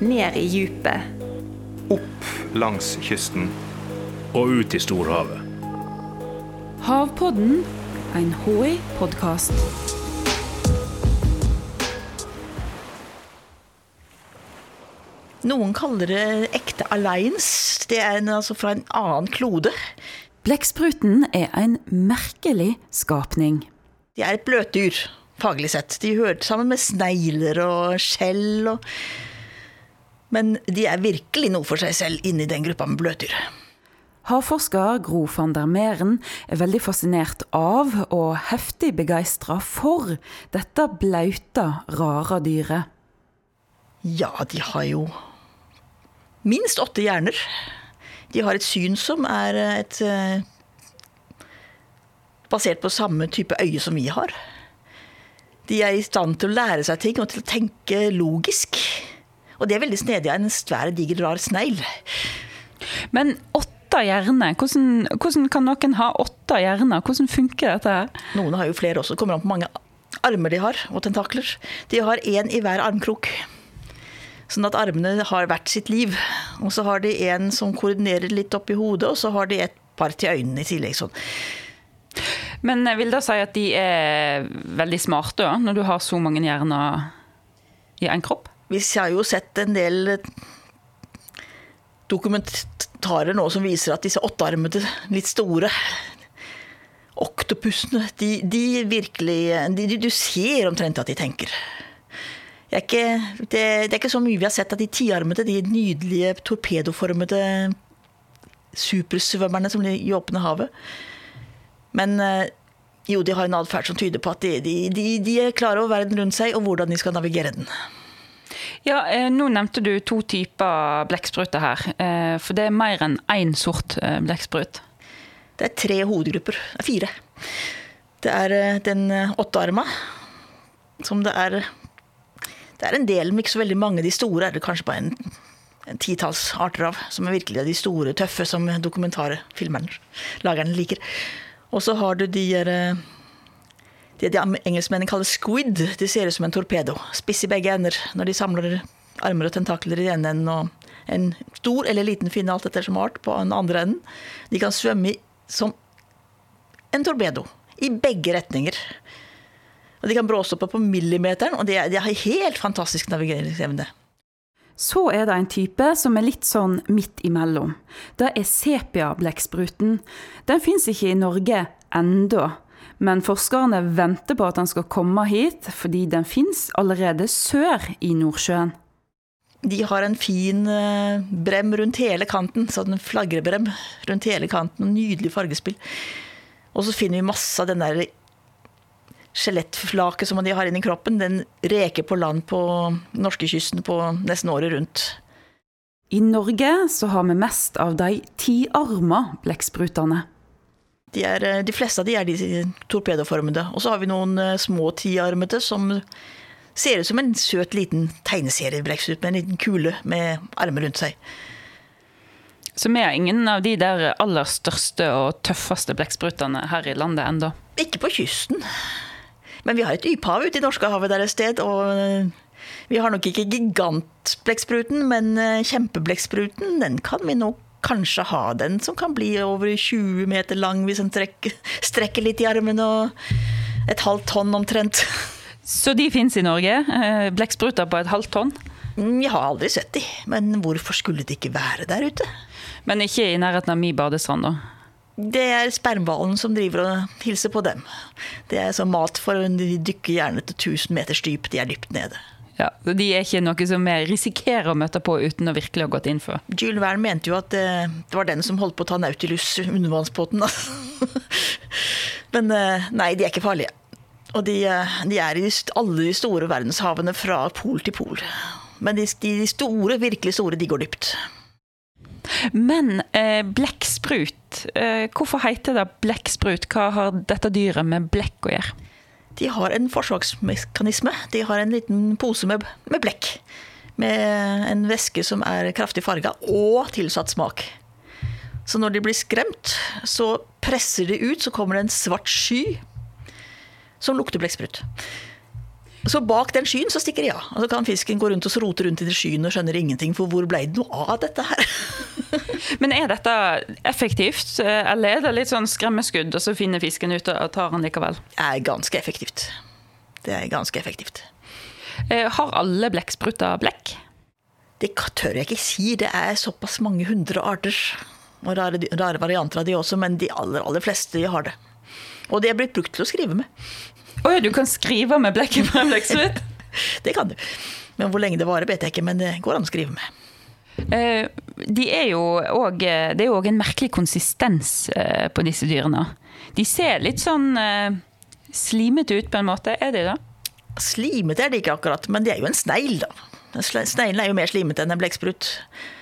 ned i djupet. Opp langs kysten. Og ut i storhavet. Havpodden, en HI-podkast. Noen kaller det ekte alliance. Det er en, altså fra en annen klode. Blekkspruten er en merkelig skapning. De er et bløtdyr, faglig sett. De hører sammen med snegler og skjell og Men de er virkelig noe for seg selv inni den gruppa med bløtdyr. Havforsker Gro van der Meren er veldig fascinert av og heftig begeistra for dette blauta, rare dyret. Ja, de har jo minst åtte hjerner. De har et syn som er et eh, Basert på samme type øye som vi har. De er i stand til å lære seg ting og til å tenke logisk. Og det er veldig snedig av en svær, diger, rar snegl. Men åtte hjerner, hvordan, hvordan kan noen ha åtte hjerner? Hvordan funker dette her? Noen har jo flere også. Det Kommer an på mange armer de har, og tentakler. De har én i hver armkrok. Sånn at armene har hvert sitt liv. Og så har de en som koordinerer litt opp i hodet, og så har de et par til øynene i tillegg. sånn. Men jeg vil da si at de er veldig smarte, når du har så mange hjerner i én kropp? Vi har jo sett en del dokumentarer nå som viser at disse åttearmede, litt store oktopusene, de, de virkelig de, Du ser omtrent at de tenker. Er, ikke, det, det er ikke så mye vi har sett av de tiarmede, de nydelige torpedoformede supersvømmerne som ligger i åpne havet. Men jo, de har en atferd som tyder på at de, de, de, de er klare over verden rundt seg og hvordan de skal navigere den. Ja, Nå nevnte du to typer blekkspruter her. For det er mer enn én sort blekksprut? Det er tre hovedgrupper. Det er fire. Det er den åttearma, som det er Det er en del, men ikke så veldig mange. De store er det kanskje bare en, en titalls arter av. Som er virkelig de store, tøffe, som dokumentarfilmerne, lagerne liker. Og så har du de det de engelskmennene kaller squid. De ser ut som en torpedo. Spiss i begge ender når de samler armer og tentakler i den enden. Og en stor eller liten finne, alt etter som art, på den andre enden. De kan svømme som en torpedo. I begge retninger. Og de kan bråstoppe på millimeteren, og de, de har helt fantastisk navigeringsevne. Så er det en type som er litt sånn midt imellom. Det er sepia-blekkspruten. Den fins ikke i Norge enda, men forskerne venter på at den skal komme hit, fordi den fins allerede sør i Nordsjøen. De har en fin brem rundt hele kanten, sånn en flagrebrem rundt hele kanten. Nydelig fargespill. Og så finner vi masse av den der skjelettflaket som de har inni kroppen. Den reker på land på norskekysten på nesten året rundt. I Norge så har vi mest av de tiarma blekksprutene. De, er, de fleste av de er de torpedoformede. Og så har vi noen små tiarmete som ser ut som en søt liten tegneseriebrekksprut med en liten kule med armer rundt seg. Så vi har ingen av de der aller største og tøffeste blekksprutene her i landet enda? Ikke på kysten. Men vi har et dyphav ute i Norskehavet der et sted. Og vi har nok ikke gigantblekkspruten, men kjempeblekkspruten, den kan vi nok kanskje ha. Den som kan bli over 20 meter lang hvis en trekker, strekker litt i armen og et halvt tonn omtrent. Så de fins i Norge? Blekkspruter på et halvt tonn? Jeg har aldri sett de, men hvorfor skulle de ikke være der ute? Men ikke i nærheten av min badestrand, da? Det er spermhvalen som driver og hilser på dem. Det er mat for de dykker gjerne til 1000 meters dyp. De er dypt nede. Ja, så De er ikke noe som vi risikerer å møte på uten å virkelig ha gått inn for? Jules Verne mente jo at det, det var den som holdt på å ta Nautilus, undervannsbåten. Men nei, de er ikke farlige. Og de, de er i alle de store verdenshavene fra pol til pol. Men de, de store, virkelig store, de går dypt. Men eh, blekksprut, eh, hvorfor heter det blekksprut? Hva har dette dyret med blekk å gjøre? De har en forsvarsmekanisme. De har en liten pose med, med blekk. Med en væske som er kraftig farga, og tilsatt smak. Så når de blir skremt, så presser de ut, så kommer det en svart sky som lukter blekksprut. Så bak den skyen så stikker de av. Og så kan fisken gå rundt og rote rundt i den skyen og skjønner ingenting, for hvor ble det noe av dette her? Men er dette effektivt, eller er det litt sånn skremmeskudd, og så finner fisken ut og tar den likevel? Det er ganske effektivt. Det er ganske effektivt. Eh, har alle blekkspruter blekk? Det tør jeg ikke si. Det er såpass mange hundre arter. Og rare, rare varianter av de også, men de aller, aller fleste har det. Og de er blitt brukt til å skrive med. Å ja, du kan skrive med blekk på en blekksprut? det kan du. Men hvor lenge det varer, vet jeg ikke, men det går an å skrive med. Uh, de er jo også, det er jo òg en merkelig konsistens uh, på disse dyrene. De ser litt sånn uh, slimete ut på en måte, er de det? Slimete er de ikke akkurat, men de er jo en snegl, da. Sneglen er jo mer slimete enn en blekksprut,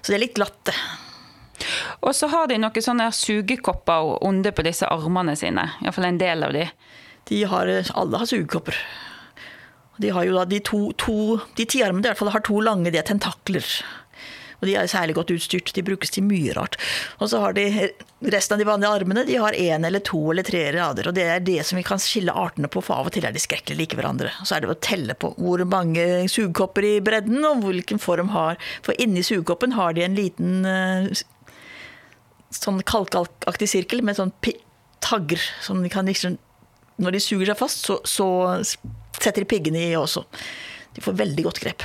så de er litt glatte. Og så har de noen sånne sugekopper onde på disse armene sine. Iallfall en del av de. Har, alle har sugekopper. De har jo da de to, to De tiarmene i hvert fall har to lange de er tentakler. Og de er særlig godt utstyrt. De brukes til mye rart. Og så har de resten av de vanlige armene de har én eller to eller tre rader. Og det er det som vi kan skille artene på, for av og til er de skrekkelig like hverandre. Så er det å telle på hvor mange sugekopper i bredden, og hvilken form har For inni sugekoppen har de en liten eh, sånn kalkaktig sirkel med sånn tagger som de kan liksom Når de suger seg fast, så, så setter de piggene i også. De får veldig godt grep.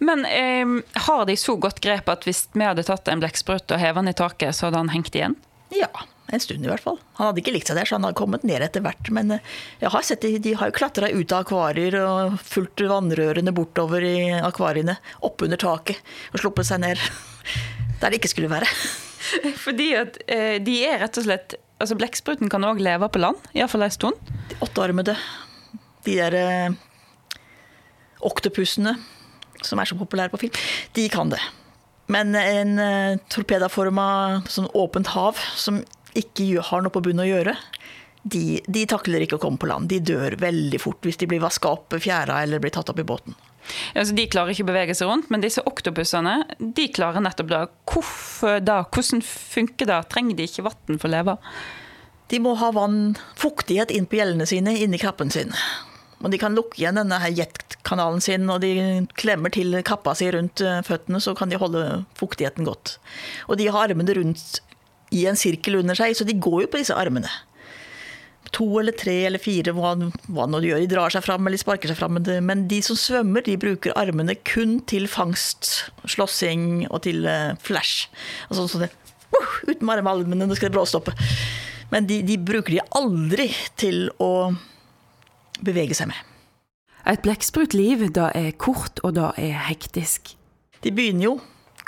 Men eh, har de så godt grep at hvis vi hadde tatt en blekksprut og hevet den i taket, så hadde han hengt igjen? Ja, en stund i hvert fall. Han hadde ikke likt seg der, så han hadde kommet ned etter hvert. Men eh, jeg har sett de, de har jo klatra ut av akvarier og fulgt vannrørene bortover i akvariene, oppunder taket, og sluppet seg ned der det ikke skulle være. Fordi at eh, de er rett og slett Altså Blekkspruten kan òg leve på land, iallfall en stund. De åttearmede. De der eh, oktopusene som er så populære på film, de kan det. Men en eh, torpedaforma sånn åpent hav som ikke har noe på bunnen å gjøre, de, de, takler ikke å komme på land. De dør veldig fort hvis de blir vaska opp fjæra eller blir tatt opp i båten. Altså, de klarer ikke å bevege seg rundt, men disse oktopussene de klarer nettopp det. Hvorfor da? Hvordan funker det? Trenger de ikke vann for å leve? De må ha vann, fuktighet inn på gjellene sine, inni kroppen sin. Og de kan lukke igjen denne jetkanalen sin, og de klemmer til kappa si rundt eh, føttene, så kan de holde fuktigheten godt. Og de har armene rundt i en sirkel under seg, så de går jo på disse armene to eller tre eller fire, hva, hva nå de gjør. De drar seg fram eller sparker seg fram. Men de som svømmer, de bruker armene kun til fangst, slåssing og til uh, flash. Og sånn det, uh, uten med armene, nå skal det bråstoppe. Men de, de bruker de aldri til å bevege seg med. Et blekksprutliv da er kort, og da er hektisk. De begynner jo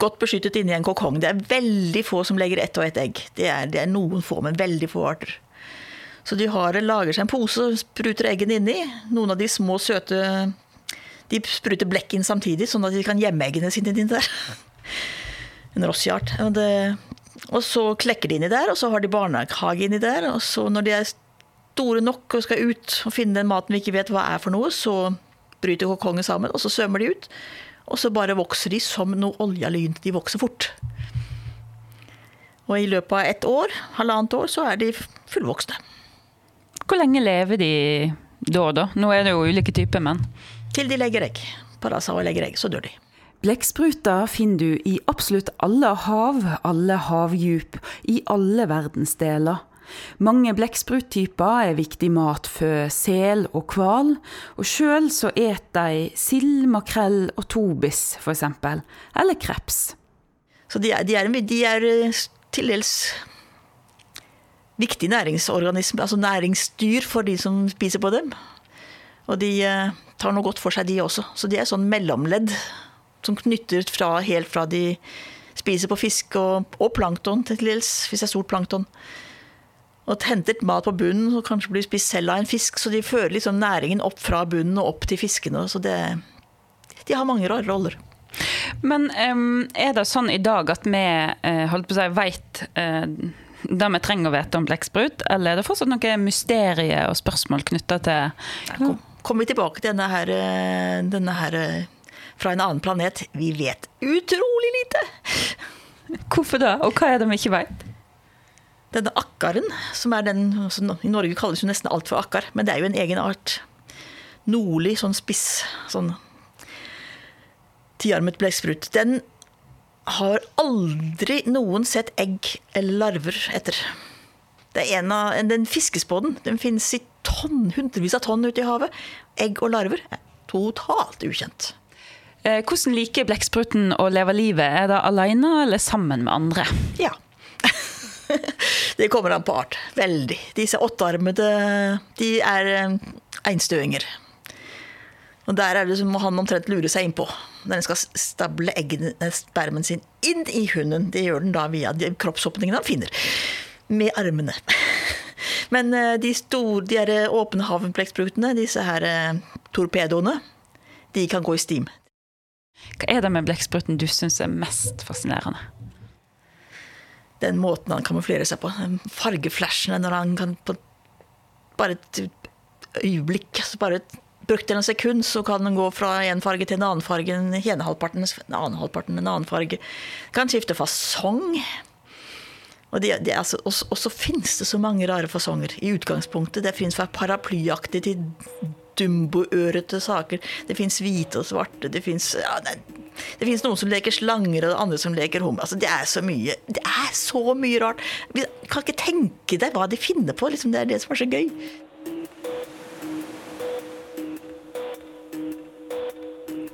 godt beskyttet inni en kokong. Det er veldig få som legger ett og ett egg. Det er, det er noen få, men veldig få arter. Så de har, lager seg en pose og spruter eggene inni. Noen av de små, søte De spruter blekk inn samtidig, sånn at de kan gjemme eggene sine inni der. En rossiart. Og, og så klekker de inni der, og så har de barnehage inni der. Og så når de er store nok og skal ut og finne den maten vi ikke vet hva er for noe, så bryter kokongen sammen, og så svømmer de ut. Og så bare vokser de som noe oljelyn. De vokser fort. Og i løpet av ett år, halvannet år, så er de fullvoksne. Hvor lenge lever de da og da? Nå er det jo ulike typer, men Til de legger egg. Parasa og legger egg, så dør de. Blekkspruter finner du i absolutt alle hav, alle havdjup, i alle verdensdeler. Mange blekkspruttyper er viktig mat for sel og hval, og sjøl så et de sild, makrell og tobis, f.eks., eller kreps. Så de er, de er, de er eh, til dels viktig næringsorganisme, altså næringsdyr for de som spiser på dem. Og de eh, tar noe godt for seg, de også. Så de er sånn mellomledd som knytter fra, helt fra de spiser på fisk og, og plankton til dels, hvis det er stort plankton. Og henter mat på bunnen som kanskje blir spist selv av en fisk. Så de fører liksom næringen opp fra bunnen og opp til fiskene. Så det, de har mange rare roller. Men um, er det sånn i dag at vi uh, holdt på å si, veit uh, det vi trenger å vite om blekksprut, eller er det fortsatt noe mysterier og spørsmål knytta til ja. Kommer vi tilbake til denne her, eh, denne her eh, fra en annen planet? Vi vet utrolig lite! Hvorfor det, og hva er det vi ikke vet? Denne akkaren, som er den I Norge kalles jo nesten alt for akkar, men det er jo en egen art. nordlig, sånn spiss, sånn tiarmet blekksprut, den har aldri noen sett egg eller larver etter. Det er en av, Den fiskespåden den. Finnes i tonn, hundrevis av tonn ute i havet. Egg og larver er totalt ukjent. Eh, hvordan liker blekkspruten å leve livet? Er det alene eller sammen med andre? Ja. det kommer an på art. Veldig. Disse åttearmede de er eh, einstøinger. Og der er det som han omtrent lurer seg innpå. Når den skal stable eggene, eh, spermen sin inn i hunden. Det gjør den da via de kroppsåpningene han finner. Med armene. Men eh, de store, de her eh, åpne havblekkprutene, disse her torpedoene, de kan gå i stim. Hva er det med blekkspruten du syns er mest fascinerende? Den måten han kamuflerer seg på. Fargeflashene når han kan på bare et øyeblikk, altså bare et brukte noen sekund, så kan den gå fra en farge til en annen farge. Den ene halvparten, en annen halvparten, en annen farge. Kan skifte fasong. Og, det, det altså, også, også finnes det så mange rare fasonger i utgangspunktet. Det finnes fra paraplyaktig til dumboørete saker. Det fins hvite og svarte. Det fins ja, noen som leker slanger, og andre som leker hummer. Altså, det er så mye Det er så mye rart. Vi kan ikke tenke deg hva de finner på. Liksom, det er det som er så gøy.